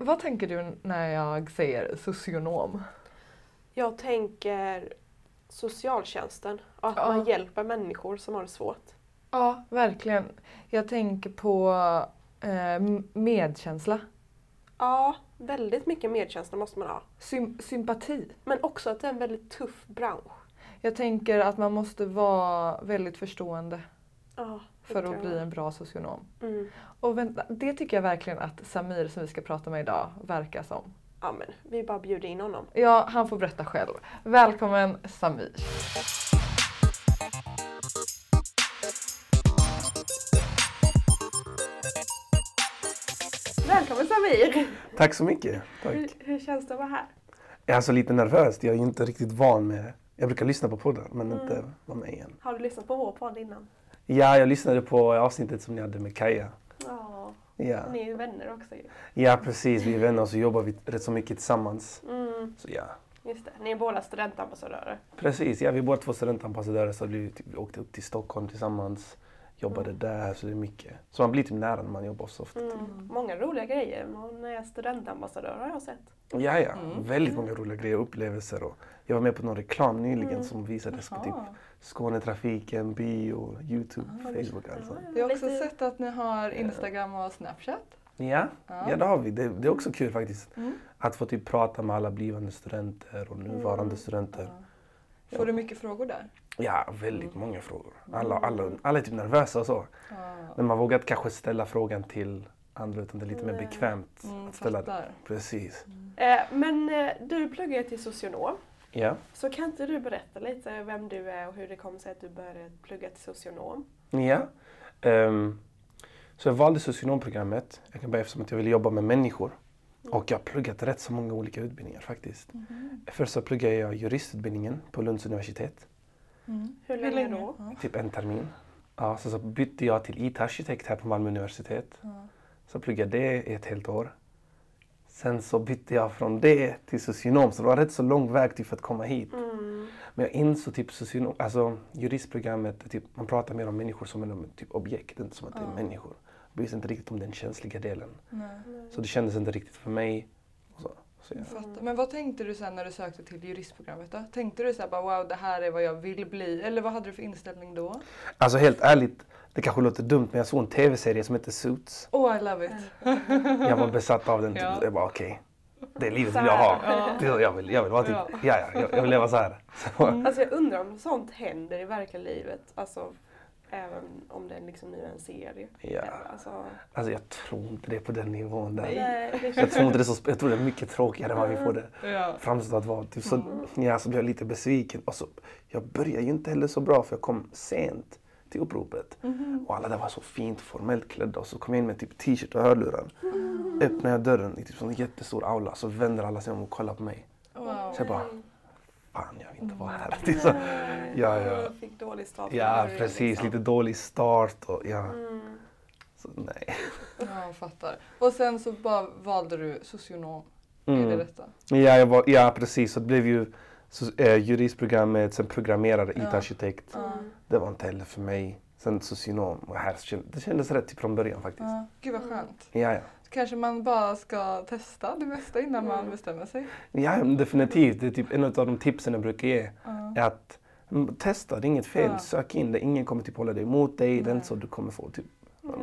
Eh, vad tänker du när jag säger socionom? Jag tänker socialtjänsten. och Att Ja. man hjälper människor som har det svårt. Ja, verkligen. Jag tänker på eh, medkänsla, Ja, väldigt mycket medkänsla måste man ha. Sym- sympati. Men också att det är en väldigt tuff bransch. Jag tänker att man måste vara väldigt förstående Ja, för att bli en bra socionom. Mm. Och vänta, det tycker jag verkligen att Samir som vi ska prata med idag verkar som. Ja, men vi bara bjuder in honom. Ja, han får berätta själv. Välkommen Samir. Välkommen Samir! Tack så mycket. Tack. Hur, hur känns det att vara här? Jag är alltså lite nervös. Jag är inte riktigt van med... Jag brukar lyssna på poddar men Mm. inte vara med igen. Har du lyssnat på vår podd innan? Ja, jag lyssnade på avsnittet som ni hade med Kaja. Ja, Ja, ni är ju vänner också ju. ja precis. Vi är vänner och så jobbar vi rätt så mycket tillsammans. Mm, Så ja, just det. Ni är båda studentambassadörer. precis. Ja, vi är båda två studentambassadörer så vi, typ, vi åkte upp till Stockholm tillsammans. Jobbade Mm. där, så det är mycket. Så man blir typ nära när man jobbar så ofta. Mm. Många roliga grejer. Man är studentambassadör har jag sett. Ja, ja. Mm. Väldigt många roliga grejer och upplevelser. Och jag var med på någon reklam nyligen Mm. som visades på typ. Skånetrafiken, bio, Youtube, Ah, Facebook alltså. Jag har också sett att ni har Instagram och Snapchat. Ja, Ja. ja det har vi. Det, det är också kul faktiskt. Mm. Att få typ prata med alla blivande studenter och nuvarande Mm. studenter. Ja. Får du mycket frågor där? Ja, väldigt många frågor. Alla, alla, alla är typ nervösa och så. Ja. Men man vågar kanske ställa frågan till andra utan det är lite mer Nej. bekvämt Mm, att ställa det. fattar. Precis. Eh, men eh, du pluggar till socionom. Ja. Så kan inte du berätta lite vem du är och hur det kom sig att du började plugga till socionom? ja. Ehm, så jag valde socionomprogrammet. Jag kan börja eftersom att jag ville jobba med människor. Och jag har pluggat rätt så många olika utbildningar faktiskt. Först så pluggade jag juristutbildningen på Lunds universitet. Mm. Hur länge då? Typ en termin. Ja, så, så bytte jag till IT-arkitekt här på Malmö universitet. Så pluggade jag det i ett helt år. Sen så bytte jag från det till socionom, så det var rätt så lång väg till för att komma hit. Mm. Men jag insåg typ socionom, alltså juristprogrammet, typ, man pratar mer om människor som en typ objekt, inte som att det är människor. Jag visste inte riktigt om den känsliga delen. Nej. Så det kändes inte riktigt för mig. Fattar. Men vad tänkte du sen när du sökte till juristprogrammet då? Tänkte du så här bara wow det här är vad jag vill bli? Eller vad hade du för inställning då? Alltså helt ärligt, det kanske låter dumt men jag såg en tv-serie som heter Suits. Oh I love it. Jag var besatt av den. Typ. Ja. Jag bara okej, det livet Så vill jag ha. Ja. Jag, vill, jag vill vara typ, Ja. ja. Ja, jag, jag vill leva så här. Så, Alltså jag undrar om sånt händer i verkliga livet. Alltså även om det liksom nu är en serie. Ja. Alltså, Alltså jag tror inte det är på den nivån där. nej, Jag tror inte det är så, jag tror det är mycket tråkigare än vad vi får det Ja. framstå att vara. Typ så, ja, så blev jag lite besviken. Och så, jag började ju inte heller så bra för jag kom sent till uppropet. Och alla där var så fint formellt klädda och så kom jag in med typ t-shirt och hörlurar. Öppnar jag dörren i typ sån jättestor aula så vänder alla sig om och kollar på mig. Wow. Så jag bara, fan jag vill inte vara här. Det är så, ja, ja. Fick dålig start. ja, precis. liksom. Lite dålig start och ja. Mm. Så, nej. Ja, jag fattar. Och sen så bara valde du socionom. Är det Mm. detta? Ja, jag var, ja precis. Så det blev ju så, eh, juristprogrammet, sen programmerare, Ja. IT-arkitekt. Ja. Det var inte heller för mig. Sen socionom. Och här, det kändes rätt från början faktiskt. Ja. Gud vad skönt. Ja, ja. Kanske man bara ska testa det mesta innan man Mm. bestämmer sig. ja definitivt. Det är typ en av de tipsen jag brukar ge. Ja. Är att mm, testa, det är inget fel. Ja. Sök in det. Ingen kommer typ hålla dig emot dig. Nej. inte så du kommer få typ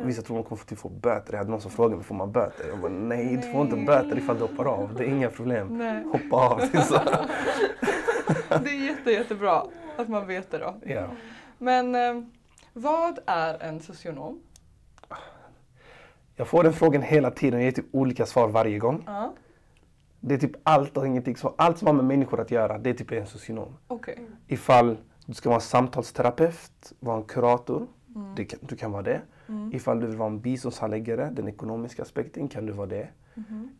Vissa tror man kommer få, typ, få böter. Jag hade någon som frågade mig, får man böter? Jag bara, nej, du får inte Nej. böter ifall du hoppar av. Det är inga problem. Nej. Hoppa av. Det är så. Det är jätte, jättebra att man vet det då. Ja. Men eh, vad är en socionom? Jag får den frågan hela tiden och ger typ olika svar varje gång. Ja, Det är typ allt och ingenting. Så allt som har med människor att göra, det är typ en socionom. okej. Ifall du ska vara en samtalsterapeut, vara en kurator, Mm. det du kan vara det. Mm. Ifall du vill vara en biståndshandläggare, den ekonomiska aspekten, kan du vara det.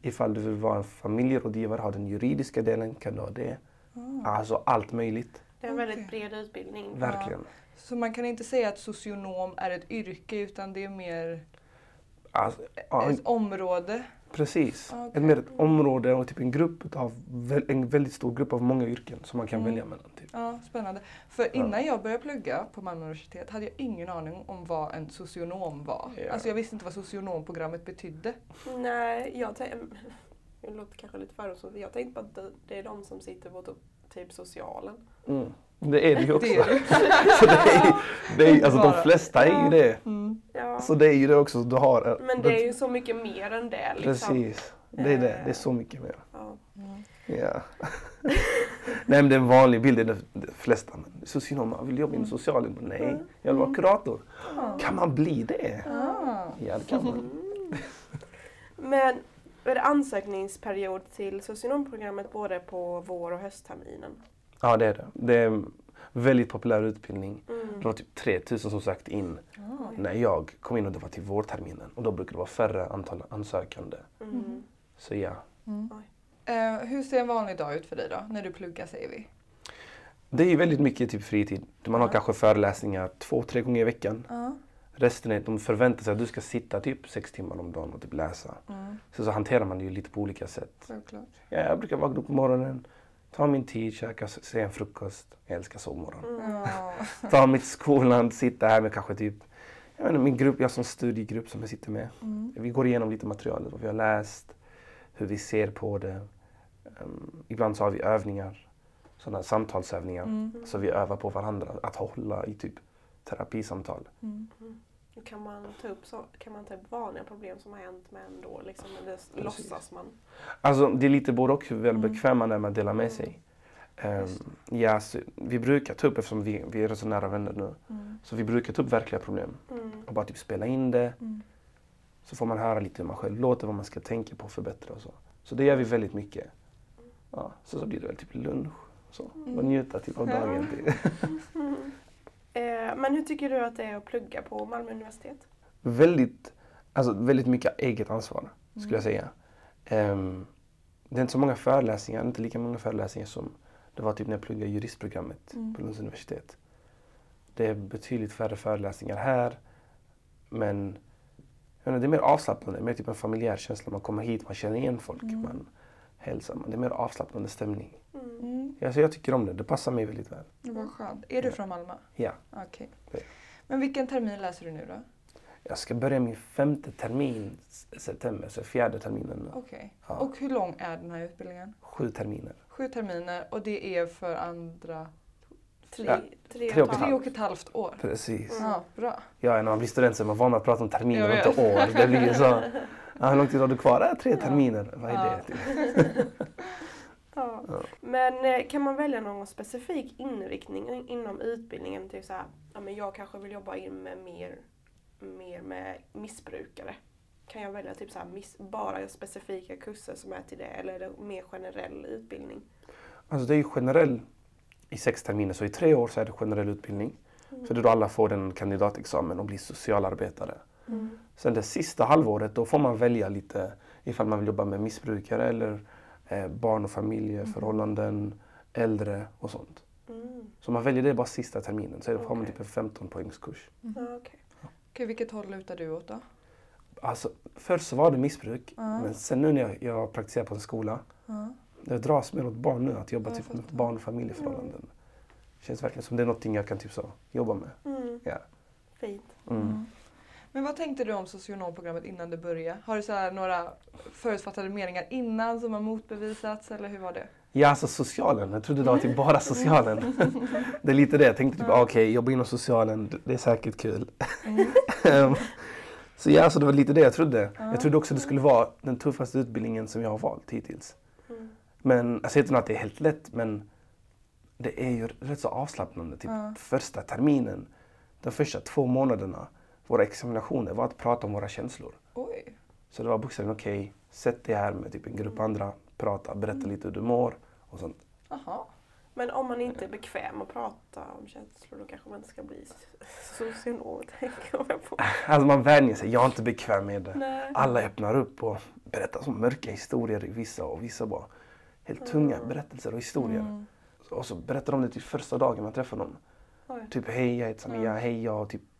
Ifall du vill vara en familjerådgivare, ha den juridiska delen, kan du ha det. Alltså allt möjligt. Det är en väldigt bred utbildning. Verkligen. Så man kan inte säga att socionom är ett yrke utan det är mer Alltså, ja, ett område? Precis. Okej. Ett mer ett område och typ en grupp av en väldigt stor grupp av många yrken som man kan Mm. välja mellan. Typ. Ja, spännande. För innan jag började plugga på Malmö universitet hade jag ingen aning om vad en socionom var. Ja. Alltså jag visste inte vad socionomprogrammet betydde. Nej, jag tänkte... Det låter kanske lite fördomsfullt. Jag tänkte bara att det- är de som sitter på typ- typ socialen. Mm. Det är det ju också. Det är det. Så det är, det är, alltså de flesta är ju det. Mm. Ja. Så det är ju det också. Du har, Men det är ju så mycket mer än det. Liksom. Precis. Det är det. Det är så mycket mer. Ja. Mm. Ja. Nej men det är en vanlig bild. Det är de flesta. Socionom, vill jobba inom socialen. Men Nej, jag vill vara kurator. Ja. Kan man bli det? Ah. Ja det kan man. Mm. Men är det ansökningsperiod till socionomprogrammet både på vår och höstterminen? Ja det är det. Det är en väldigt populär utbildning. Det Mm. var typ 3000 som sökte in Ah. när jag kom in och det var till vårterminen. Och då brukar det vara färre antal ansökande. Mm. Så ja. Mm. Eh, hur ser en vanlig dag ut för dig då? När du pluggar säger vi. Det är väldigt mycket typ fritid. Man har Ja. kanske föreläsningar två, tre gånger i veckan. Ja. Resten är, de förväntar sig att du ska sitta typ sex timmar om dagen och typ läsa. Mm. Så, så hanterar man det ju lite på olika sätt. Självklart. Ja, jag brukar vakna upp på morgonen, ta min tid, käka, se en frukost. Jag älskar sovmorgon. Mm. Ta mig till skolan, sitta här med kanske typ jag inte, min grupp, jag som studiegrupp som jag sitter med. Mm. Vi går igenom lite materialet, vad vi har läst, hur vi ser på det. Ehm, ibland så har vi övningar, sådana samtalsövningar. Mm. Så vi övar på varandra att hålla i typ terapisamtal. Mm. Kan man ta upp så, kan man ta upp vanliga problem som har hänt med en då? Liksom, eller låtsas man? Alltså det är lite både och hur väl Mm. när man delar med sig. Ehm, ja, vi brukar ta upp, eftersom vi, vi är så nära vänner nu, Mm. så vi brukar ta upp verkliga problem. Mm. Och bara typ spela in det. Mm. Så får man höra lite hur man själv låter, vad man ska tänka på och förbättra och så. Så det gör vi väldigt mycket. Ja, så, så blir det väl typ lunch. Så. Mm. Och njuta typ av dagen. Eh, men hur tycker du att det är att plugga på Malmö universitet? väldigt, alltså, väldigt mycket eget ansvar skulle Mm. jag säga. Ehm, det är inte så många föreläsningar, inte lika många föreläsningar som det var typ när jag pluggade juristprogrammet Mm. på Lunds universitet. Det är betydligt färre föreläsningar här. Men inte, det är mer avslappnande, mer typ en familjär känsla. Man kommer hit, man känner igen folk, Mm. man hälsar. Man. Det är mer avslappnande stämning. Mm. Mm. Ja, så jag tycker om det, det passar mig väldigt väl. Det var skönt. Är du Ja. från Malmö? Ja. Okej. Det. Men vilken termin läser du nu då? Jag ska börja min femte termin i september, så fjärde terminen. nu. Okej. Ja. Och hur lång är den här utbildningen? Sju terminer. Sju terminer och det är för andra Tre, Ja, tre, tre och ett tre halvt. och ett halvt år. Precis. Mm. Ja, bra. Ja, när man blir student så är man van att prata om terminer och inte år. Det blir ju så. Ja, hur lång tid har du kvar? Äh, tre Ja. terminer. Vad är Ja. det? Ja. Ja. Men eh, kan man välja någon specifik inriktning inom utbildningen? Typ så här, ja, men jag kanske vill jobba in med mer, mer med missbrukare. Kan jag välja typ så här, miss, bara specifika kurser som är till det eller är det mer generell utbildning? Alltså det är ju generell i sex terminer, så i tre år så är det generell utbildning. För det är då alla får den kandidatexamen och blir socialarbetare. Mm. Sen det sista halvåret då får man välja lite ifall man vill jobba med missbrukare eller eh, barn och familjeförhållanden, äldre och sånt. Mm. Så man väljer det bara sista terminen, så får man Okej. typ en 15 poängskurs. Ja, okej. Okej, vilket håll lutar du åt då? Alltså, först så var det missbruk, Ja. men sen nu när jag, jag praktiserar på en skola, Ja. det dras mer åt barn nu, att jobba Ja, typ med barn och familjeförhållanden. Känns verkligen som det är någonting jag kan typ så, jobba med. Mm. Ja. Fint. Mm. Mm. Men vad tänkte du om socionomprogrammet innan du började? Har du så här några förutfattade meningar innan som har motbevisats eller hur var det? Ja, alltså socialen. Jag trodde det var typ bara socialen. det är lite det. Jag tänkte typ, ah, okej, jobba inom socialen, det- är säkert kul. Mm. Ehm, så ja, så det var lite det jag trodde. Ja. Jag trodde också det skulle vara den tuffaste utbildningen som jag har valt hittills. Mm. Men jag säger inte att det är helt lätt, men det är ju rätt så avslappnande. Typ första terminen, de första två månaderna, våra examinationer var att prata om våra känslor. Oj. Så det var bokstavligen okej, sätt dig här med typ en grupp andra, prata, berätta lite hur du mår och sånt. Jaha. Men om man inte är bekväm att prata om känslor då kanske man inte ska bli socionom, tänker jag på. Alltså man vänjer sig, jag är inte bekväm med det. Nej. Alla öppnar upp och berättar så mörka historier vissa och vissa bara helt tunga Mm. berättelser och historier. Mm. Och så berättar de det typ första dagen man träffar dem. Oj. Typ hej jag heter Samia, Mm. hej jag har typ mm,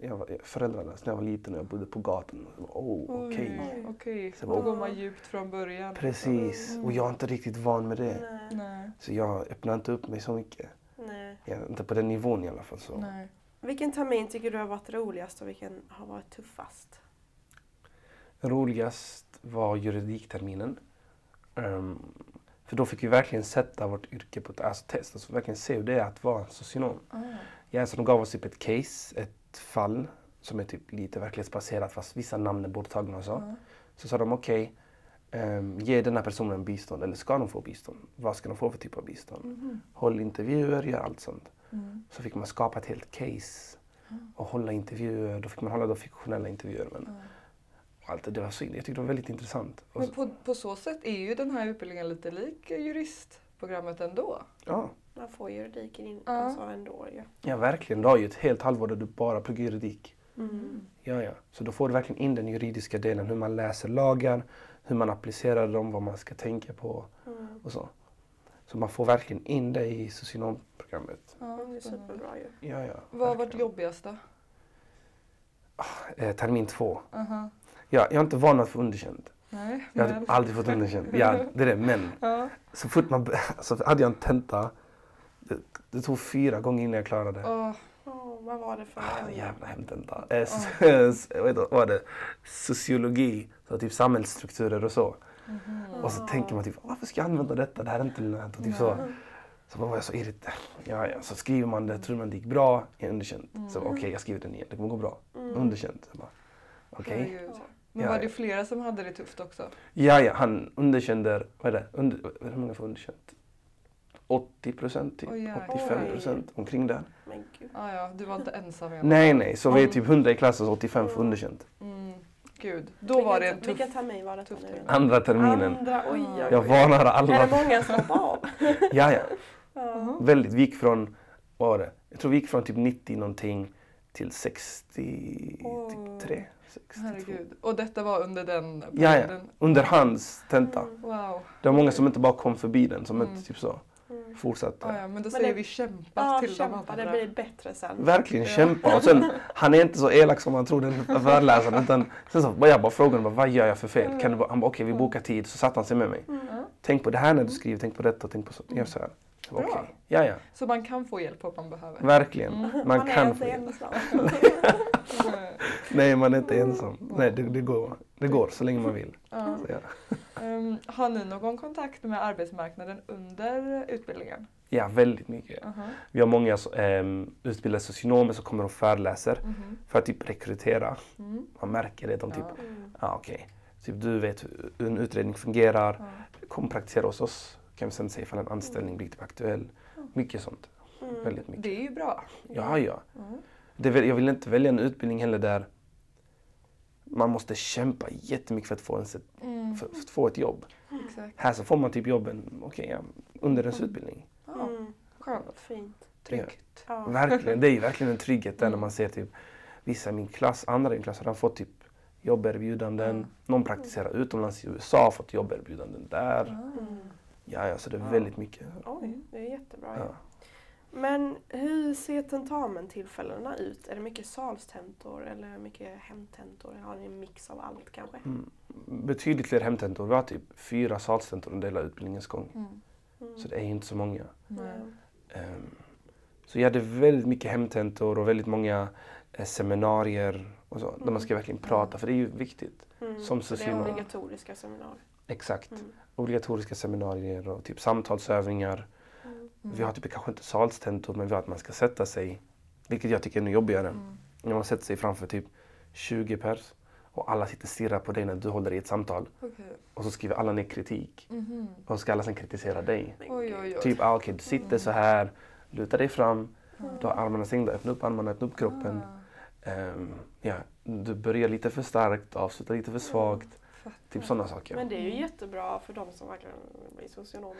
jag var föräldralös när jag var liten och jag bodde på gatan. Oh, okej. Okej, Så då bara- går man djupt från början. Precis. Och jag är inte riktigt van med det. Nej, Så jag öppnar inte upp mig så mycket. nej. Ja, inte på den nivån i alla fall. Så. nej. Vilken termin tycker du har varit roligast och vilken har varit tuffast? Roligast var juridikterminen. Ehm, för då fick vi verkligen sätta vårt yrke på ett alltså, test. Alltså verkligen se hur det är att vara socionom. Ah. Ja, så de gav oss typ ett case, ett fall som är typ lite verklighetsbaserat fast vissa namn är borttagna och så. Ja. Så sa de okej, ehm, ge den här personen bistånd eller ska de få bistånd? Vad ska de få för typ av bistånd? Mhm. Håll intervjuer, gör allt sånt. Mm. Så fick man skapa ett helt case och hålla intervjuer. Då fick man hålla då fiktionella intervjuer. Men allt det, det var så, jag tyckte det var väldigt intressant. Men på, på så sätt är ju den här utbildningen lite lik juristprogrammet ändå. ja, Man får juridiken in, Ja. alltså ändå ju. ja, verkligen. Du har ju ett helt halvår där du bara pluggar juridik. Mm. Ja, ja. Så då får du verkligen in den juridiska delen. Hur man läser lagar, hur man applicerar dem, vad man ska tänka på Mm. och så. Så man får verkligen in det i socionomprogrammet. Ja, Det är superbra ju. Ja, ja. Vad har varit jobbigast då? Eh, termin två. Aha. Ja, jag är inte van att få underkänt. Nej, Jag har men- typ aldrig fått underkänt. Ja, det är det. Men Ja. så fort man... Så hade jag en tenta. Det, det tog fyra gånger innan jag klarade. Åh, Åh, vad var det för Ah, ämne? jävla hemtenta. Eh, s- vad det? Sociologi, så typ samhällsstrukturer och så. mhm. Och så tänker man typ, varför ska jag använda detta? Det här är inte lönt. Och typ så. Så var jag så irriterad. Ja, ja. Så skriver man det, tror man det gick bra, är underkänt. Så okej, jag skriver den igen, det kommer gå bra. Mm. Underkänt. Så bara, Okej. Herregud. Men var ja. det flera som hade det tufft också? Ja, ja, han underkände, vad är det? Under, hur många får underkänt? 80 procent, typ. Oj, jäklar. 85 procent, omkring där. Men gud. Ah, ja, du var inte ensam alla Nej, nej, så vi är typ 100 i klassen så 85 får underkänt. Mm. Gud, då var det en Vilken- tuff... Vilken termin var detta tuff nu? termin. Andra terminen. Andra, oj, oj, oj. Jag varnar Är det alla. många som hoppar av? Ja, ja. Ja. Väldigt. Vi gick från, vad var det? Jag tror vi gick från typ 90 någonting till 63, Åh. 62. Herregud. Och detta var under den Ja, ja. Under hans tenta. Wow. Det var många som inte bara kom förbi den, som Mm. inte typ så Mm. Fortsatte. Ah, ja, men då Men säger det- vi kämpa Ja, till de kämpa, andra. det blir bättre sen. Verkligen Ja. kämpa. Och sen, han är inte så elak som man tror den föreläsaren. Utan, sen så, jag bara frågade honom, vad gör jag för fel? Kan du, bara- han bara, okej vi bokar tid. Så satte han sig med mig. Mm. Tänk på det här när du skriver, tänk på detta och tänk på så. Jag så här. Bra. Okej, ja ja. Så man kan få hjälp om man behöver. Verkligen. Mm. Man är kan inte få hjälp. ensam. Nej, man är inte ensam. Nej, det, det, går. det går så länge man vill. Ja. Så, ja. Ehm, har ni någon kontakt med arbetsmarknaden under utbildningen? ja, väldigt mycket. Aha. Vi har många um, utbildade socionomer som kommer och föreläser Mhm. för att typ rekrytera. Mm. Man märker det. De typ, Ja. Mm. ja okej. Typ, du vet hur en utredning fungerar. Kom praktisera hos oss. Kan vi sen se ifall en anställning blir typ aktuell. Mycket sånt. Mm. Väldigt mycket. Det är ju bra. Ja, ja. Mm. Det, jag vill inte välja en utbildning heller där man måste kämpa jättemycket för att få, en, Mm. för, för att få ett jobb. Exakt. Här så får man typ jobben okej, ja, under ens utbildning. Ja, Mm. skönt. Fint. Tryggt. Ja. Verkligen. Det är ju verkligen en trygghet där när Mm. man ser typ vissa i min klass, andra i min klass har fått typ jobberbjudanden. Mm. Någon praktiserar utomlands i USA har fått jobberbjudanden där. Mm. Ja, ja, så det är Ja. väldigt mycket. Oj, det är jättebra. Ja. Men hur ser tentamentillfällena ut? Är det mycket salstentor eller mycket hemtentor? Har ni en mix av allt kanske? Mm. Betydligt fler hemtentor. Vi har typ fyra salstentor under hela utbildningens gång. Mm. Mm. Så det är ju inte så många. Ehm, Så jag hade väldigt mycket hemtentor och väldigt många eh, seminarier och så, där man ska verkligen prata, för det är ju viktigt. Mm. som Så det är obligatoriska seminarier. Exakt. Mm. Obligatoriska seminarier och typ samtalsövningar. Mm. Vi har typ kanske inte salstentor, men vi har att man ska sätta sig, vilket jag tycker är ännu jobbigare. Mm. När man sätter sig framför typ 20 pers och alla sitter och stirrar på dig när du håller i ett samtal. Okej. Och så skriver alla ner kritik. Mhm. Och så ska alla sen kritisera dig. Oj, oj, oj. Typ, ah, okej, du sitter så här, luta dig fram, Mm. du har armarna stängda, öppna upp armarna, öppna upp kroppen. Ehm, ja, du börjar lite för starkt, avslutar lite för svagt. Typ sådana saker. Men det är ju jättebra för de som verkligen vill bli socionomer.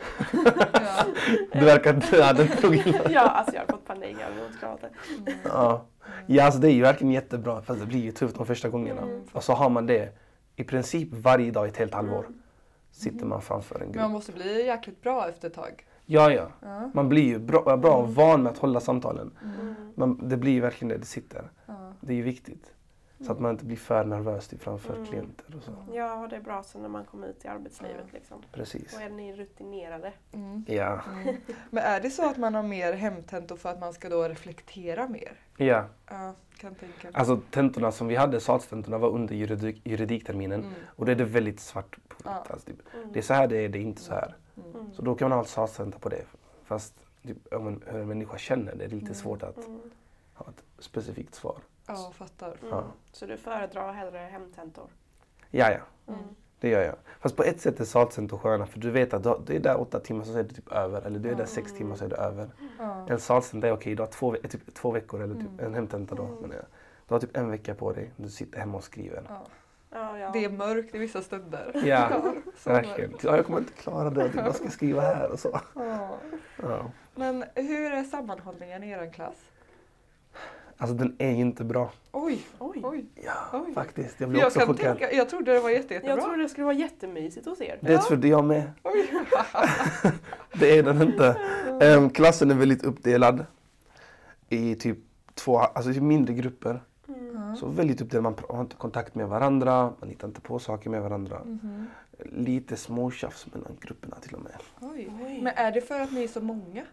Ja. Du verkar inte ha den pluggen. ja, alltså jag har fått panik. Klarat det. Mm. Ja. ja, alltså det är ju verkligen jättebra. Fast det blir ju tufft de första gångerna. Mm. Och så har man det i princip varje dag i ett helt halvår. Mm. Sitter man framför en Men man grupp. måste bli jäkligt bra efter ett tag. Ja, ja. Ja. Man blir ju bra, bra och van med att hålla samtalen. Mm. Mm. Men det blir ju verkligen det, det sitter. Det är ju viktigt. Så att man inte blir för nervös typ, framför Mm. klienter och så. Ja, det är bra sen när man kommer ut i arbetslivet. Liksom. Precis. Och är ni rutinerade? Mm. Ja. Mm. Men är det så att man har mer hemtentor för att man ska då reflektera mer? ja. Ja, kan tänka mig. Alltså tentorna som vi hade, salstentorna, var under juridik, juridikterminen. Mm. Och då är det väldigt svart på vitt. Ja. Alltså, typ. Mm. Det är så här det är, det är inte så här. Mm. Så då kan man ha ett salstenta på det. Fast typ, om man, hur en människa känner det är lite Mm. svårt att Mm. ha ett specifikt svar. Ja, fattar. Mm. Ja. Så du föredrar hellre hemtentor? Ja, ja. Mm. Det gör jag. Fast på ett sätt är saltcentor sköna för du vet att du, du är där åtta timmar så är det typ över. Eller du är där Mm. sex timmar så är det över. En saltcenter är okej, du har två, typ två veckor eller typ Mm. en hemtenta då. Mm. Men, ja. Du har typ en vecka på dig. Du sitter hemma och skriver. Ja. Ja, ja. Det är mörkt i vissa stunder. Ja, verkligen. Ja, jag kommer inte klara det. Typ, vad ska jag skriva här och så. Ja. Ja. Men hur är sammanhållningen i er klass? Alltså den är inte bra. Oj, Oj. oj. Ja, Oj. faktiskt. Jag blir Jag, också chockad. tänka, jag trodde det var jätte, jättebra. Jag trodde det skulle vara jättemysigt hos er. Det trodde jag med. Oj. Det är den inte. Ehm, klassen är väldigt uppdelad i typ två, alltså i mindre grupper. Mm. Ja. Så väldigt uppdelad. Man har inte kontakt med varandra, man hittar inte på saker med varandra. Mhm. Lite småtjafs mellan grupperna till och med. Oj. Oj. Men är det för att ni är så många?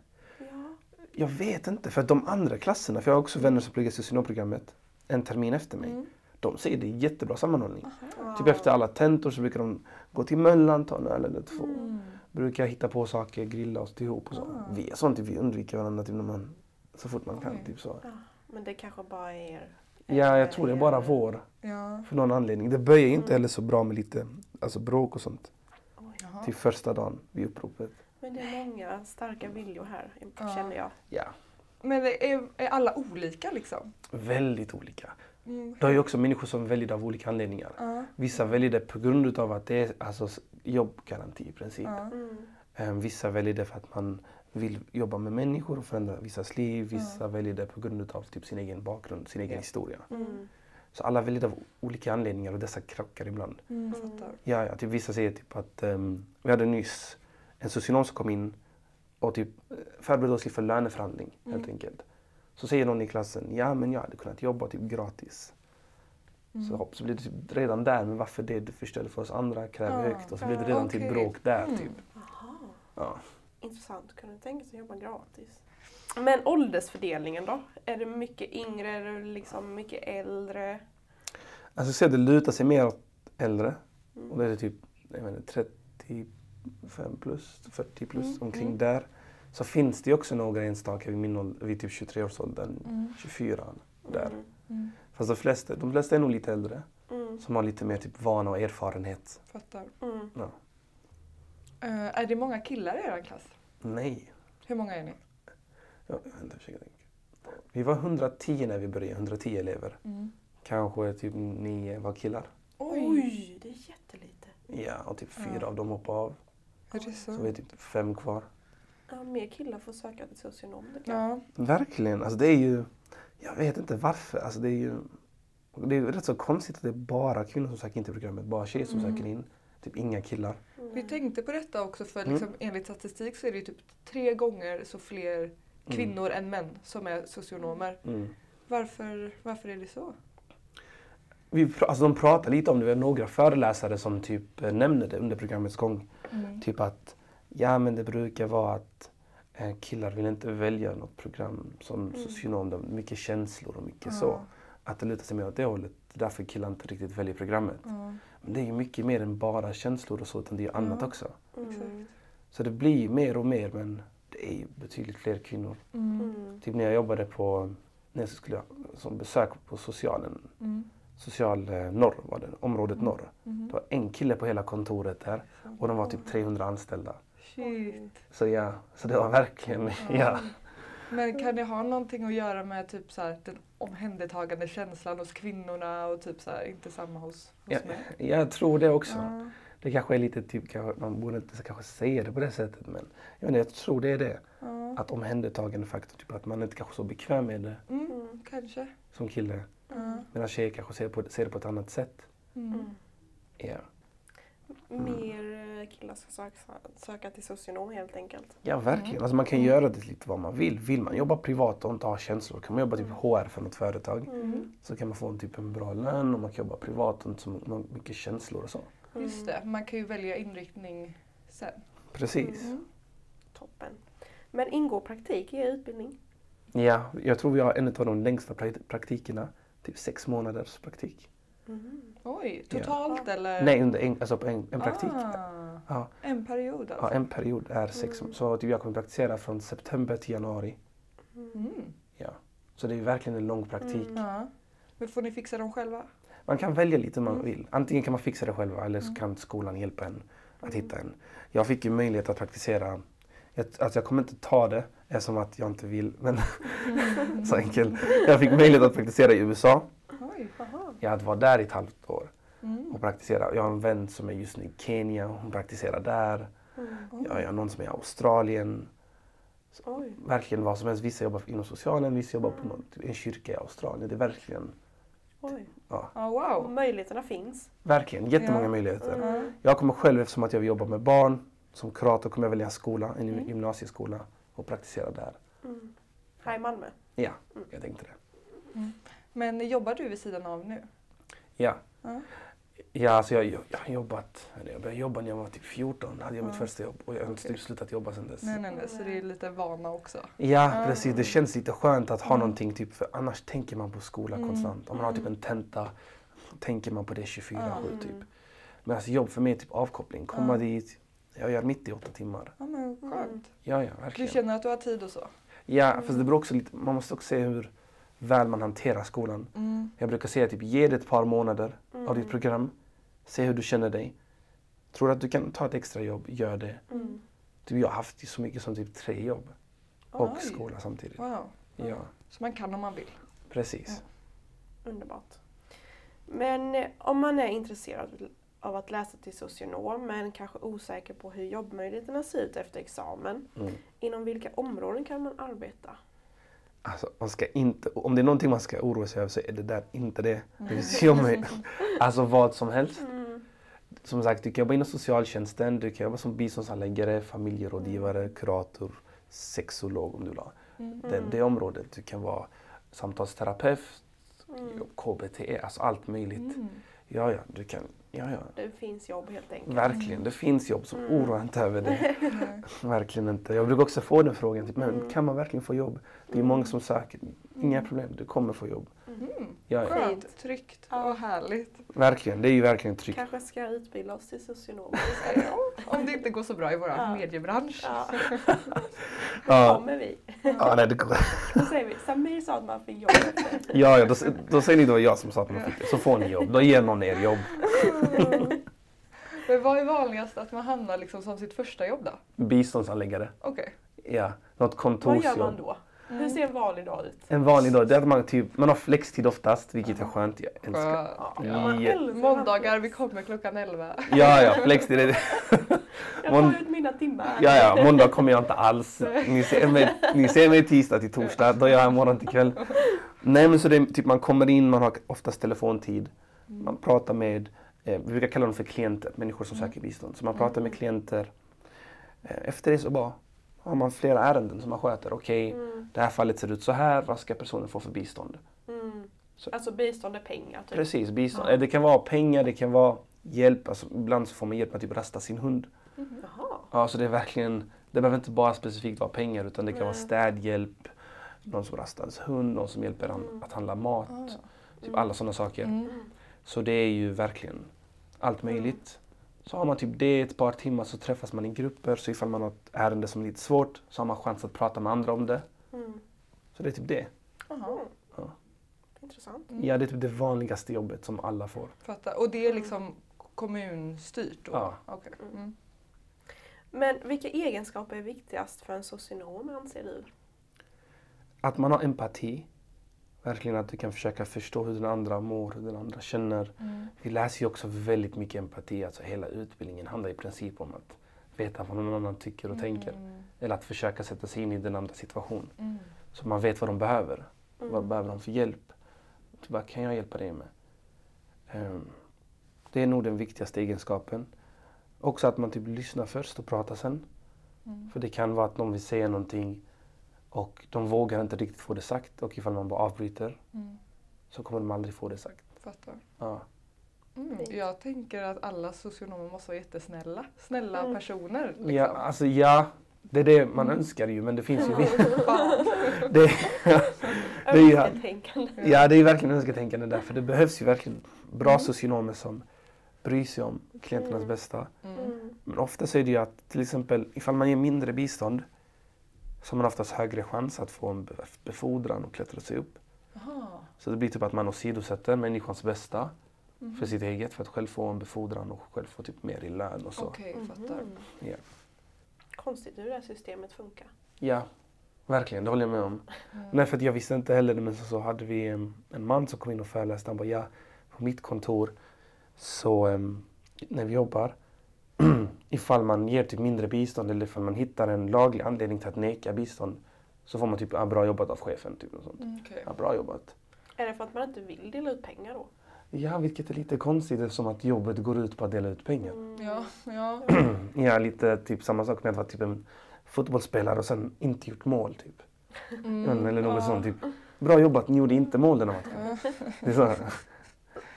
Ja. Jag vet inte, för de andra klasserna, för jag har också vänner som pluggar socionomprogrammet en termin efter mig. Mm. De säger det är jättebra sammanhållning. Aha. Typ efter alla tentor så brukar de gå till Möllan, ta en öl eller två. Mm. Brukar hitta på saker, grilla oss ihop och så. Ah. Vi är sånt, vi undviker varandra typ när man, så fort man kan. Oj. Typ så. Ja, Men det kanske bara är er. Ja, jag tror det är bara vår. Ja. För någon anledning. Det börjar inte Mm. heller så bra med lite alltså bråk och sånt. Jaha. Till första dagen vid uppropet. Men det är många starka viljor här, Ja. känner jag. Ja, Men är, är alla olika liksom? väldigt olika. Mm. Det är ju också människor som väljer av olika anledningar. Ja. Vissa väljer det på grund av att det är alltså, jobbgaranti i princip. Mm. Eh, Vissa väljer det för att man vill jobba med människor och förändra vissas liv. Vissa väljer det på grund av typ sin egen bakgrund, sin egen historia. Mm. Så alla väljer det av olika anledningar och dessa krockar ibland. Mm, Mm. Ja, ja typ vissa säger typ att ehm, vi hade nyss en socionom som kom in och typ eh, förberedde oss för löneförhandling mm. helt enkelt. Så säger någon i klassen, ja men jag hade kunnat jobba typ gratis. Mm. Så, hopp, så blir det typ redan där, men varför det? Du förstörde för oss andra, kräver ah, högt. Och så blir det redan okay. till bråk där mm. typ. Aha. Ja. Intressant, kunde du tänka sig att jobba gratis? Men åldersfördelningen då? Är det mycket yngre, är det liksom mycket äldre? Alltså jag ser att det lutar sig mer åt äldre. Mm. Och det är typ jag menar, 30 45 plus, 40 plus, mm. omkring mm. där. Så finns det också några enstaka vid, min, ålder, vid typ 23-årsåldern, mm. 24 där. Mm, mm. Fast de flesta, de flesta är nog lite äldre. Mm. Som har lite mer typ vana och erfarenhet. Fattar. Ja. Uh, är det många killar i er klass? Nej. Hur många är ni? Ja, vänta, försöker tänka. Vi var 110 när vi började, 110 elever. Mm. Kanske typ nio var killar. Oj, det är jättelite. Ja, och typ fyra ja. av dem hoppade av. Är det så? Så vi är typ fem kvar. Ja, mer killar får söka till socionom. Ja. Verkligen. Alltså det är ju... Jag vet inte varför. Alltså det är ju... Det är ju rätt så konstigt att det är bara kvinnor som söker in till programmet. Bara tjejer som Mm. söker in. Typ inga killar. Mm. Vi tänkte på detta också för Mm. liksom, enligt statistik så är det ju typ tre gånger så fler kvinnor än män som är socionomer. Mm. Varför, varför är det så? Vi, pr- alltså de pratar lite om det. Vi har några föreläsare som typ eh, nämner det under programmets gång. Mm. Typ att ja men det brukar vara att eh, killar vill inte välja något program som Mm. socionom. De, mycket känslor och mycket Ja. så. Att det lutar sig mer åt det hållet. Det är därför killar inte riktigt väljer programmet. Men det är ju mycket mer än bara känslor och så. Utan det är ju annat också. Mm. Så det blir ju mer och mer men det är ju betydligt fler kvinnor. Mm. Mm. Typ när jag jobbade på, när jag skulle som besök på socialen, Mm. Social eh, norr var det, området Mm. norr. Mm. Det var en kille på hela kontoret där och de var typ 300 anställda. Shit. Så ja, så det var verkligen, ja. Men kan det ha någonting att göra med typ så här, den omhändertagande känslan hos kvinnorna och typ så här, inte samma hos, hos Ja, män? Jag tror det också. Ja. Det kanske är lite typ, kanske, man borde inte kanske säga det på det sättet men jag, vet inte, jag tror det är det. Ja. Att omhändertagande faktor, typ att man inte kanske är så bekväm med det Mm, Mm. kanske. som kille. Ja. Medan tjejer kanske ser, på, ser det på ett annat sätt. Mm. Mm. Ja. Mer eh, killar ska söka, söka till socionom helt enkelt. Ja, verkligen. Mm. Alltså man kan Mm. göra det lite vad man vill. Vill man jobba privat och inte ha känslor kan man jobba typ HR för något företag. Mm. Så kan man få en, typ en bra lön och man kan jobba privat och inte så mycket känslor och så. Just det, man kan ju välja inriktning sen. Precis. Mm. Toppen. Men ingår praktik i er utbildning? Ja, jag tror vi har en av de längsta pra- praktikerna. Typ sex månaders praktik. Mm. Oj, totalt eller? Nej, under en, alltså på en, en praktik. Ah, Ja. en period alltså? Ja, en period är sex Mm. Så typ jag kommer praktisera från september till januari. Mm. Så det är verkligen en lång praktik. Mm. Ja. Men får ni fixa dem själva? Man kan välja lite om man Mm. vill. Antingen kan man fixa det själva eller så Mm. kan skolan hjälpa en att hitta en. Jag fick ju möjlighet att praktisera. Jag, alltså jag kommer inte ta det eftersom att jag inte vill. Men så enkelt. Jag fick möjlighet att praktisera i USA. Oj. Jag hade varit där i ett halvt år Mm. och praktisera. Jag har en vän som är just nu i Kenya. Hon praktiserar där. Jag har någon som är i Australien. Oj. Verkligen vad som helst. Vissa jobbar inom socialen, vissa jobbar på någon, typ en kyrka i Australien. Det är verkligen. Ja, Ja, Och wow. möjligheterna finns. verkligen jättemånga Ja. möjligheter. Mm. Jag kommer själv, eftersom att jag vill jobba med barn, som kurator kommer jag välja en skola, en Mm. gymnasieskola och praktisera där. Mm. Här i Malmö. Ja, Mm. jag tänkte det. Men jobbar du vid sidan av nu? Ja, Ja. ja alltså jag, jag, jag har jobbat, eller jag började jobba när jag var typ 14, hade jag mitt Ja. första jobb och jag har inte typ slutat jobba sedan dess. Nej, nej, nej, så det är lite vana också. Ja, Ah. precis. Det känns lite skönt att ha Mm. någonting, typ, för annars tänker man på skola Mm. konstant. Om man har typ Mm. en tenta tänker man på det 24-7 Mm. typ. Men alltså jobb för mig är typ avkoppling. Komma Ja. dit, jag gör 98 timmar. Ja, men skönt. Ja, ja, Du verkligen. känner att du har tid och så? Ja, fast det beror också lite, man måste också se hur väl man hanterar skolan. Mm. Jag brukar säga typ, ge det ett par månader Mm. av ditt program. Se hur du känner dig. Tror du att du kan ta ett extra jobb, gör det. Mm. Typ, jag har haft så mycket som typ tre jobb och Oj. skola samtidigt. Wow. Ja, Så man kan om man vill? precis. Underbart. Men eh, om man är intresserad av att läsa till socionom men kanske osäker på hur jobbmöjligheterna ser ut efter examen. Mm. Inom vilka områden kan man arbeta? Alltså, man ska inte, om det är någonting man ska oroa sig över så är det där inte det. Det Mm. jobb med, alltså vad som helst. Mm. Som sagt, du kan jobba inom socialtjänsten, du kan jobba som biståndshandläggare, familjerådgivare, kurator, sexolog om du vill ha. Mm. Det, det området. Du kan vara samtalsterapeut, Mm. KBT, alltså allt möjligt. Mm. Ja, ja, du kan, ja, ja. Det finns jobb helt enkelt. Verkligen, det finns jobb, så Mm. oroa inte över det. Verkligen inte. Jag brukar också få den frågan, typ, men Mm. kan man verkligen få jobb? Det är många som söker. Inga problem, du kommer få jobb. Mm. Mm. Ja, ja. Skönt, tryggt och härligt. Verkligen, det är ju verkligen tryggt. Kanske ska utbilda oss till socionom. Om det inte går så bra i vår Ja. mediebransch. Ja, Ja, kommer vi. ja, nej, det går. Då säger vi, Samir sa att man fick jobb ja, ja då, då säger ni det var jag som sa att man fick det. Så får ni jobb. Då ger någon er jobb. Men vad är vanligast att man hamnar liksom som sitt första jobb då? Biståndsanläggare. Okej. Ja, något Vad gör man kontorsjobb. då? Mm. Hur ser en vanlig dag ut? En vanlig dag, det är att man, typ, man har flextid oftast, vilket är skönt. Jag älskar. Skönt. Ja, Ja. Måndagar, vi kommer klockan 11. Ja, ja, flextid är det. Jag tar ut mina timmar. Ja, ja, måndag kommer jag inte alls. Ni ser mig, ni ser mig tisdag till torsdag, då gör jag morgon till kväll. Nej, men så det är typ man kommer in, man har oftast telefontid. Man pratar med, eh, vi brukar kalla dem för klienter, människor som Mm. söker bistånd. Så man pratar med klienter. Eh, efter det så bara har man flera ärenden som man sköter. Okej, Mm, det här fallet ser ut så här, vad ska personen få för bistånd? mm. Så- Alltså bistånd är pengar typ. Precis, bistånd. Ja. Eh, Det kan vara pengar, det kan vara hjälp. Alltså, ibland så får man hjälp med att typ rasta sin hund. Jaha. Ja, så det är verkligen, det behöver inte bara specifikt vara pengar utan det kan vara Nej. städhjälp, någon som rastar ens hund, någon som hjälper Mm. att handla mat. Ah. Typ alla sådana saker. Mm. Mm. Så det är ju verkligen allt möjligt. Så har man typ det ett par timmar så träffas man i grupper. Så ifall man har ett ärende som är lite svårt så har man chans att prata med andra om det. Mm. Så det är typ det. Aha. Mm. Ja. Intressant. Mm. Ja, det är typ det vanligaste jobbet som alla får. Fattar. Och det är liksom kommunstyrt då? Ja. Okej. Mm. Men vilka egenskaper är viktigast för en socionom anser du? Att man har empati. Verkligen att du kan försöka förstå hur den andra mår, hur den andra känner. Mm. Vi läser ju också väldigt mycket empati. Alltså hela utbildningen handlar i princip om att veta vad någon annan tycker och tänker. Mm. Eller att försöka sätta sig in i den andra situation. Mm. Så man vet vad de behöver. Mm. Vad behöver de för hjälp? Vad kan jag hjälpa dig med? Ehm, det är nog den viktigaste egenskapen. också att man typ lyssnar först och pratar sen. Mm. För det kan vara att någon vill säga någonting och de vågar inte riktigt få det sagt och ifall man bara avbryter Mm. så kommer de aldrig få det sagt. Fattar. Ja. Mm. Jag tänker att alla socionomer måste vara jättesnälla. Snälla Mm. personer. Liksom. Ja, alltså ja, det är det man Mm. önskar ju men det finns ju det, Det är ju-. Ja, det är verkligen önsketänkande där för det behövs ju verkligen bra Mm. socionomer som bryr sig om klienternas Mm. bästa. Men ofta så är det ju att till exempel ifall man ger mindre bistånd så har man oftast högre chans att få en be- befordran och klättra sig upp. Aha. Så det blir typ att man åsidosätter människans bästa Mhm. för sitt eget för att själv få en befordran och själv få typ mer i lön och så. Okej, fattar. Mhm. Ja. Konstigt hur det här systemet funkar. Ja, verkligen. Det håller jag med om. Mm. Nej, för att jag visste inte heller det, men så, så hade vi em, en man som kom in och föreläste. Han bara, ja, på mitt kontor så em, när vi jobbar, ifall man ger typ mindre bistånd eller ifall man hittar en laglig anledning till att neka bistånd så får man typ, ah, bra jobbat av chefen. Typ, och sånt. Mm, okej. Ja, bra jobbat. Är det för att man inte vill dela ut pengar då? Ja, vilket är lite konstigt eftersom att jobbet går ut på att dela ut pengar. Mm. Ja, ja. Ja, lite typ samma sak med att vara typ en fotbollsspelare och sen inte gjort mål. Typ. Mm, Eller något ja. sånt. Typ, bra jobbat, ni gjorde inte mål den här matchen. Det är så,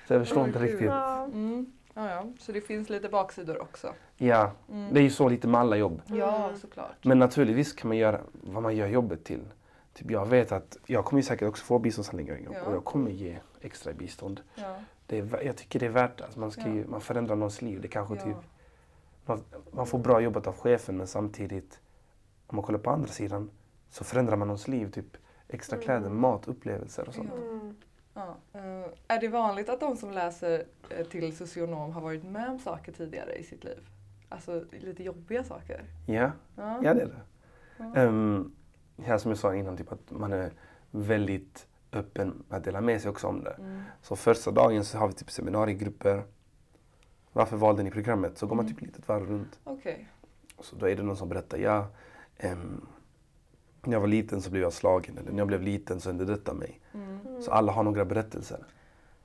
så jag förstår inte Oj, gud. riktigt. Ja. Mm. Ja, ja. Så det finns lite baksidor också. Ja, Mm. det är ju så lite med alla jobb. Ja, Mm. såklart. Men naturligtvis kan man göra vad man gör jobbet till. Typ jag vet att jag kommer säkert också få biståndshandlingar Ja. och jag kommer ge extra bistånd. Ja. Det är, jag tycker det är värt det. Alltså man, ska ju, man förändrar någons liv. Det kanske Ja. typ, man, man får bra jobbat av chefen men samtidigt om man kollar på andra sidan så förändrar man någons liv. Typ extra Mm. kläder, mat, upplevelser och sånt. Ja. Mm. Ja. Eh, är det vanligt att de som läser eh, till socionom har varit med om saker tidigare i sitt liv? Alltså lite jobbiga saker? Ja, Ja, ja det är det. Ja. Um, ja, som jag sa innan, typ att man är väldigt öppen att dela med sig också om det. Mm. Så första dagen så har vi typ seminariegrupper. Varför valde ni programmet? Så går man Mm. typ lite ett varv runt. Okej. Så då är det någon som berättar, ja, ehm, när jag var liten så blev jag slagen. Eller när jag blev liten så hände detta mig. Mm. Så alla har några berättelser.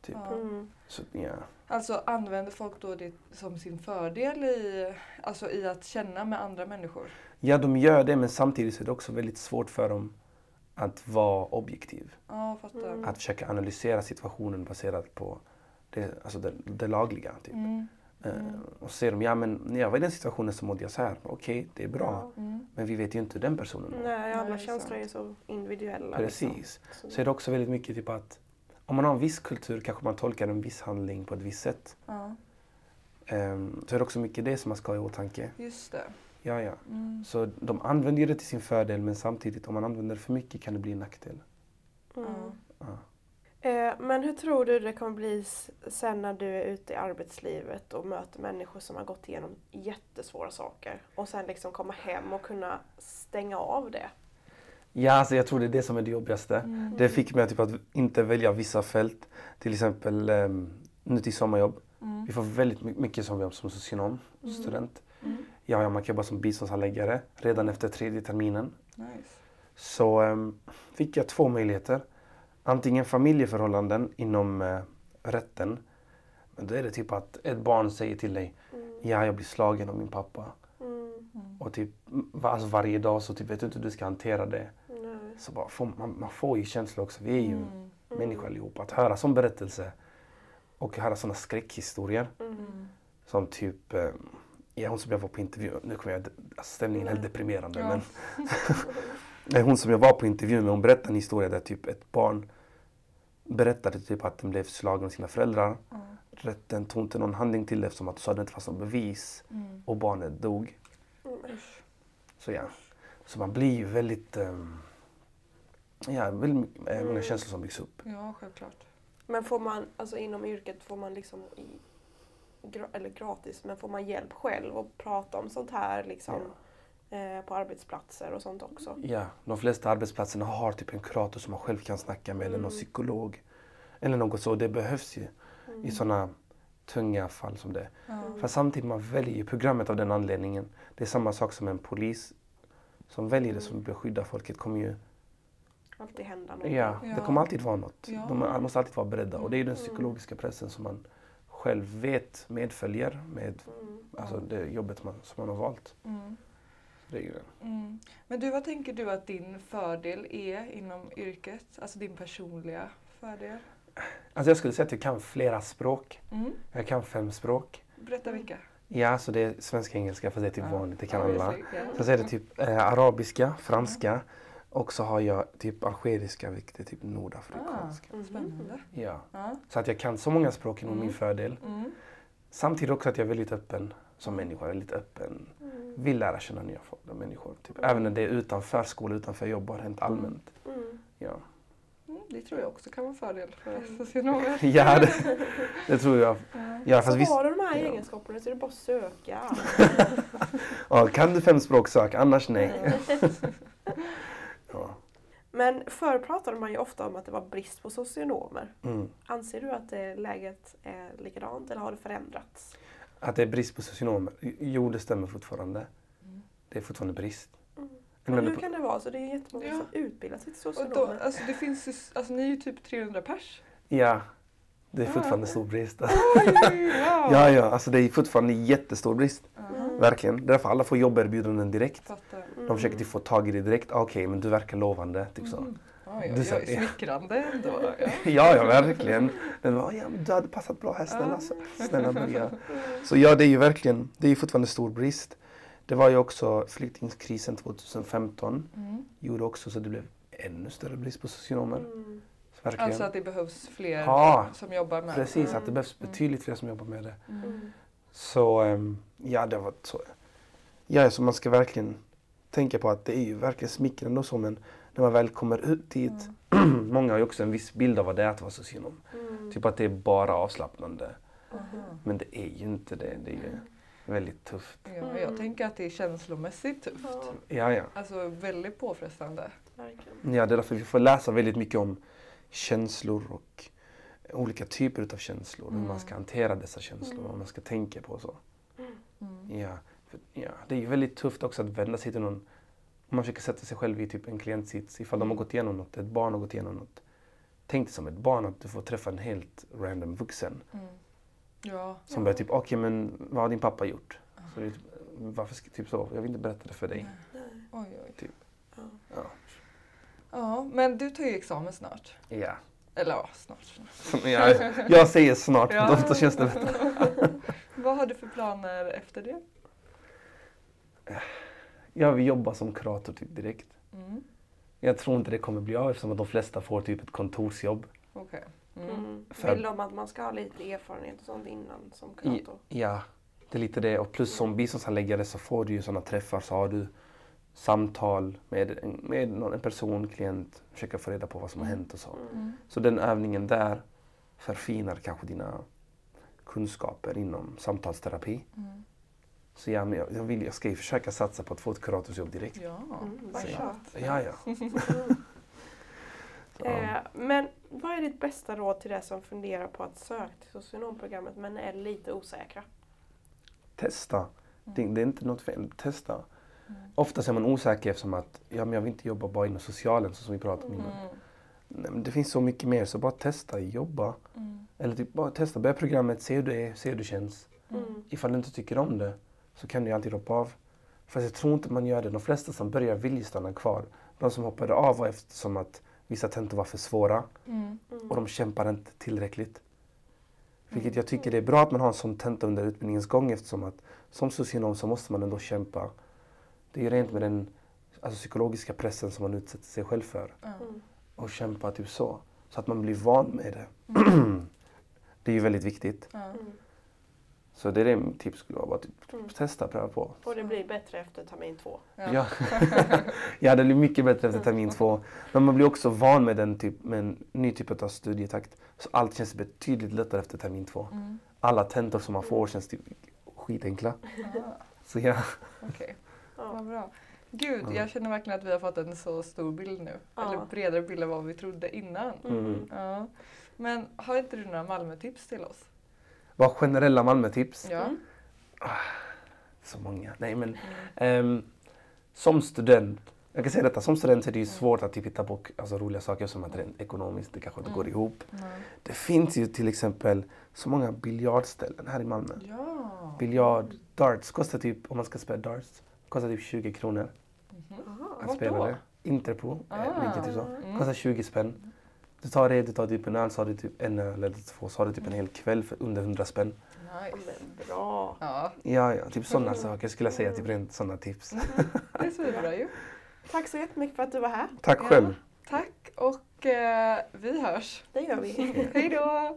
Typ. Ja. Mm. Så, ja. Alltså använder folk då det som sin fördel i, alltså, i att känna med andra människor? ja, de gör det men samtidigt så är det också väldigt svårt för dem att vara objektiv. Ja, fattar. Mm. Att försöka analysera situationen baserat på det, alltså det, det lagliga. Typ. Mm. Mm. Och så säger de, ja men när jag var i den situationen så mådde jag så här. Okej, det är bra. Ja. Mm. Men vi vet ju inte hur den personen. Nej, alla Nej, känslor är så individuella. Precis. Liksom. Så är det också väldigt mycket typ att om man har en viss kultur kanske man tolkar en viss handling på ett visst sätt. Ja, Ehm, så är det också mycket det som man ska ha i åtanke. just det. Ja, ja. Mm. Så de använder ju det till sin fördel men samtidigt om man använder det för mycket kan det bli en nackdel. Mm. Ja. Eh, men hur tror du det kommer bli sen när du är ute i arbetslivet och möter människor som har gått igenom jättesvåra saker och sen liksom komma hem och kunna stänga av det? Ja, alltså jag tror det är det som är det jobbigaste. Mm. Det fick mig typ att inte välja vissa fält. Till exempel um, nu till sommarjobb. Mm. Vi får väldigt my- mycket som jobb som socionom, Mm. student. Mm. Ja, ja, man kan jobba som biståndshandläggare redan efter tredje terminen. Nice. Så ehm, fick jag två möjligheter. Antingen familjeförhållanden inom eh, rätten. Men då är det typ att ett barn säger till dig Mm. Ja, jag blir slagen av min pappa. Mm. Mm. Och typ alltså varje dag så typ vet du inte hur du ska hantera det. Nej. Så bara får, man, man får ju känslor också. Vi är ju Mm. människor allihop. Att höra sån berättelse och höra såna skräckhistorier. Mm. Mm. Som typ, eh, ja hon som jag var på intervju, nu kommer jag, alltså, stämningen är helt deprimerande. Ja. Men, hon som jag var på intervju med, hon berättade en historia där typ ett barn berättade typ att den blev slagen av sina föräldrar. Ja. Rätten tog inte någon handling till det eftersom att det inte fanns någon bevis Mm. och barnet dog. Mm. Så ja, så man blir ju väldigt, ehm, ja, väldigt eh, många Mm. känslor som byggs upp. Ja, självklart. Men får man, alltså inom yrket får man liksom, i, gra, eller gratis, men får man hjälp själv och prata om sånt här liksom eh, på arbetsplatser och sånt också? Ja, de flesta arbetsplatserna har typ en kurator som man själv kan snacka med eller någon Mm. psykolog. Eller något så. Det behövs ju Mm. i sådana tunga fall som det. Mm. För samtidigt man väljer ju programmet av den anledningen. Det är samma sak som en polis som väljer det som vill skydda folket kommer ju, Alltid hända något. ja, det kommer alltid vara något. Ja. De måste alltid vara beredda och det är ju den Mm. psykologiska pressen som man själv vet medföljer med Mm. alltså, det jobbet man, som man har valt. Mm. Det. Mm. Men du, vad tänker du att din fördel är inom yrket? Alltså din personliga fördel? Alltså jag skulle säga att jag kan flera språk. Mm. Jag kan fem språk. Berätta vilka. Ja, så det är svenska, engelska, för det är typ Ja. vanligt, det kan Ja, alla. ja. Sen så är det typ eh, arabiska, franska och så har jag typ algeriska, vilket är typ nordafrikanska. Ah, spännande. Ja. Ja. Så att jag kan så många språk inom Mm. min fördel. Mm. Samtidigt också att jag är väldigt öppen som människa, väldigt öppen. Mm. Vill lära känna nya folk, människor. Typ. Även när det är utanför skola, utanför jobb, bara rent allmänt. Mm. Ja, Mm, det tror jag också kan vara en fördel för Mm. socionomer. ja det, det tror jag. Ja. Så visst, har du de här ja. egenskaperna så är det bara att söka. ja, kan du fem språk, sök. Annars nej. Ja. Men förr pratade man ju ofta om att det var brist på socionomer. Mm. Anser du att det läget är likadant eller har det förändrats? Att det är brist på socionomer? Jo, det stämmer fortfarande. Mm. Det är fortfarande brist. Mm. Men hur kan det vara? Så det är jättemånga Ja. som utbildar sig till Och då, socionomer. alltså det finns ju, alltså ni är ju typ 300 pers. Ja, det är Ja. fortfarande stor brist. Oj, Ja, ja, alltså det är fortfarande jättestor brist. Mm. Verkligen. Därför alla får jobberbjudanden direkt. Mm. De försöker typ få tag i det direkt. Ah, Okej, men du verkar lovande. Typ så. Oj, oj, oj, smickrande ändå. Ja. Ja, ja, verkligen. Den var, ja, du hade passat bra här, snälla. Snälla börja. Så ja, det är ju verkligen, det är ju fortfarande stor brist. Det var ju också flyktingkrisen 2015. Mm. Gjorde också så det blev ännu större brist på socionomer. Mm. Verkligen. Alltså att det behövs fler Ja, som jobbar med Precis, Mm. att det behövs Mm. betydligt fler som jobbar med det. Mm. Mm. Så ehm, ja, det var så. Ja, så man ska verkligen tänka på att det är ju verkligen smickrande och så, men när man väl kommer ut dit. Mm. många har ju också en viss bild av vad det är att vara socionom. Mm. Typ att det är bara avslappnande. Men det är ju inte det. Det är ju väldigt tufft. Ja, Mm. jag tänker att det är känslomässigt tufft. Ja, Ja. Alltså väldigt påfrestande. verkligen. Ja, det är därför vi får läsa väldigt mycket om känslor och olika typer av känslor. Hur Mm. man ska hantera dessa känslor och Mm. vad man ska tänka på och så. Mm. Ja, för, ja, det är ju väldigt tufft också att vända sig till någon. Man försöker sätta sig själv i typ en klientsits. Ifall de har gått igenom något, ett barn har gått igenom något. Tänk dig som ett barn att du får träffa en helt random vuxen. Mm. Ja. Som börjar typ, okej men vad har din pappa gjort? Så det är typ, varför ska, typ så, jag vill inte berätta det för dig. Nej. Oj, oj. Typ. Ja. Ja. Ja, men du tar ju examen snart. Ja. Eller ja, snart. snart. Jag, jag säger snart, Ja. då känns det bättre. Vad har du för planer efter det? Jag vill jobba som kurator typ direkt. Mm. Jag tror inte det kommer bli av eftersom att de flesta får typ ett kontorsjobb. Okej. Mm. Mm. För- Vill de att man ska ha lite erfarenhet och sånt innan som kurator? Ja, det är lite det. Och plus som biståndshandläggare så får du ju sådana träffar. Så har du samtal med, en- med någon, en person, klient, försöka få reda på vad som har Mm. hänt och så. Mm. Mm. Så den övningen där förfinar kanske dina kunskaper inom samtalsterapi. Mm. Så ja, men jag, jag, vill, jag ska ju försöka satsa på att få ett kuratorsjobb direkt. Ja, Mm, kör. Ja, ja. Mm. Så, Eh, men vad är ditt bästa råd till de som funderar på att söka till socionomprogrammet men är lite osäkra? Testa. Det, det är inte något fel. Testa. Mm. Ofta är man osäker eftersom att ja, men jag vill inte jobba bara inom socialen så som vi pratade om innan. Mm. Nej, men det finns så mycket mer så bara testa, jobba. Mm. Eller typ bara testa, börja programmet, se hur det är, se hur det känns. Mm. Ifall du inte tycker om det så kan du alltid hoppa av. Fast jag tror inte man gör det. De flesta som börjar vill ju stanna kvar. De som hoppade av var eftersom att vissa tentor var för svåra Mm. Mm. och de kämpar inte tillräckligt. Vilket jag tycker det är bra att man har en sån tenta under utbildningens gång eftersom att som socionom så måste man ändå kämpa. Det är ju rent med den alltså, psykologiska pressen som man utsätter sig själv för. Mm. Och kämpa typ så. Så att man blir van med det. det är ju väldigt viktigt. Mm. Så det är det mitt tips skulle vara. Bara typ, Mm. testa, pröva på. Och det blir bättre efter termin två. Ja. Ja. ja, det blir mycket bättre efter termin två. Men man blir också van med, den typ, med en ny typ av studietakt. Så allt känns betydligt lättare efter termin två. Mm. Alla tentor som man får känns typ skitenkla. Ah, Så ja. Okej, Ja. vad bra. Gud, Ja. jag känner verkligen att vi har fått en så stor bild nu. Ja. Eller bredare bild än vad vi trodde innan. Mm. Ja. Men har inte du några Malmötips till oss? Vad generella Malmötips? Ja. Mm. Så många. Nej men. Mm. ehm, som student Jag kan säga detta, som student är det ju svårt att typ hitta på alltså, roliga saker som att rent ekonomiskt det kanske inte går ihop. Nej. Det finns ju till exempel så många biljardställen här i Malmö. Ja. Biljard, darts kostar typ, om man ska spela darts, kostar typ 20 kronor Aha, att vart spela då? det. Interpro, Ah. eh, typ så. Mm. Kostar 20 spänn. Du tar det, du tar typ en öl, så har du typ en öl eller två, så har du typ en hel kväll för under 100 spänn. Nice. Men bra. Ja, Ja, ja, typ sådana saker skulle jag säga, typ rent sådana tips. det är svinbra ju. Tack så jättemycket för att du var här. Tack Ja. själv! Tack och eh, vi hörs. Det gör vi. Hej då!